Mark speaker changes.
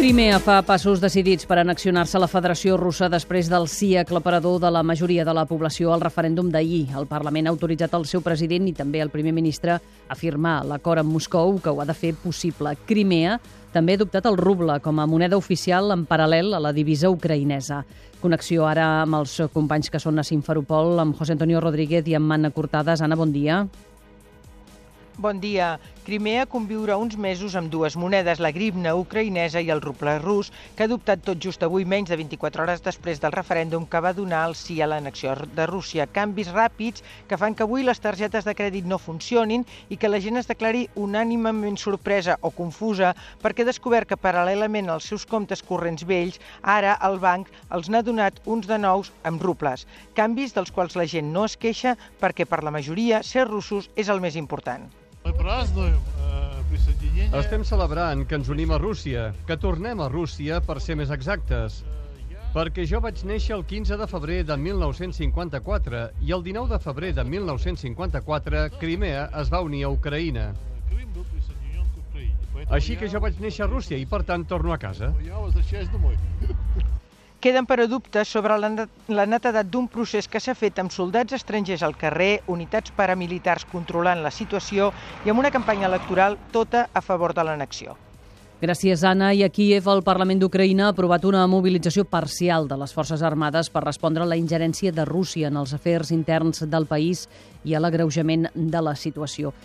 Speaker 1: Crimea fa passos decidits per annexionar-se a la Federació Russa després del sí aclaparador de la majoria de la població al referèndum d'ahir. El Parlament ha autoritzat el seu president i també el primer ministre a firmar l'acord amb Moscou que ho ha de fer possible. Crimea també ha adoptat el ruble com a moneda oficial en paral·lel a la divisa ucraïnesa. Connexió ara amb els companys que són a Simferopol, amb José Antonio Rodríguez i amb Manna Cortades. Anna, bon dia.
Speaker 2: Bon dia. Crimea conviurà uns mesos amb dues monedes, la grivna ucraïnesa i el ruble rus, que ha adoptat tot just avui, menys de 24 hores després del referèndum que va donar el sí a l'annexió de Rússia. Canvis ràpids que fan que avui les targetes de crèdit no funcionin i que la gent es declari unànimament sorpresa o confusa perquè ha descobert que paral·lelament als seus comptes corrents vells, ara el banc els n'ha donat uns de nous amb rubles. Canvis dels quals la gent no es queixa perquè per la majoria ser russos és el més important.
Speaker 3: Estem celebrant que ens unim a Rússia, que tornem a Rússia, per ser més exactes. Perquè jo vaig néixer el 15 de febrer de 1954 i el 19 de febrer de 1954 Crimea es va unir a Ucraïna. Així que jo vaig néixer a Rússia i per tant torno a casa.
Speaker 2: Queden però dubtes sobre la, netedat d'un procés que s'ha fet amb soldats estrangers al carrer, unitats paramilitars controlant la situació i amb una campanya electoral tota a favor de l'annexió.
Speaker 1: Gràcies, Anna. I a Kiev, el Parlament d'Ucraïna ha aprovat una mobilització parcial de les forces armades per respondre a la ingerència de Rússia en els afers interns del país i a l'agreujament de la situació.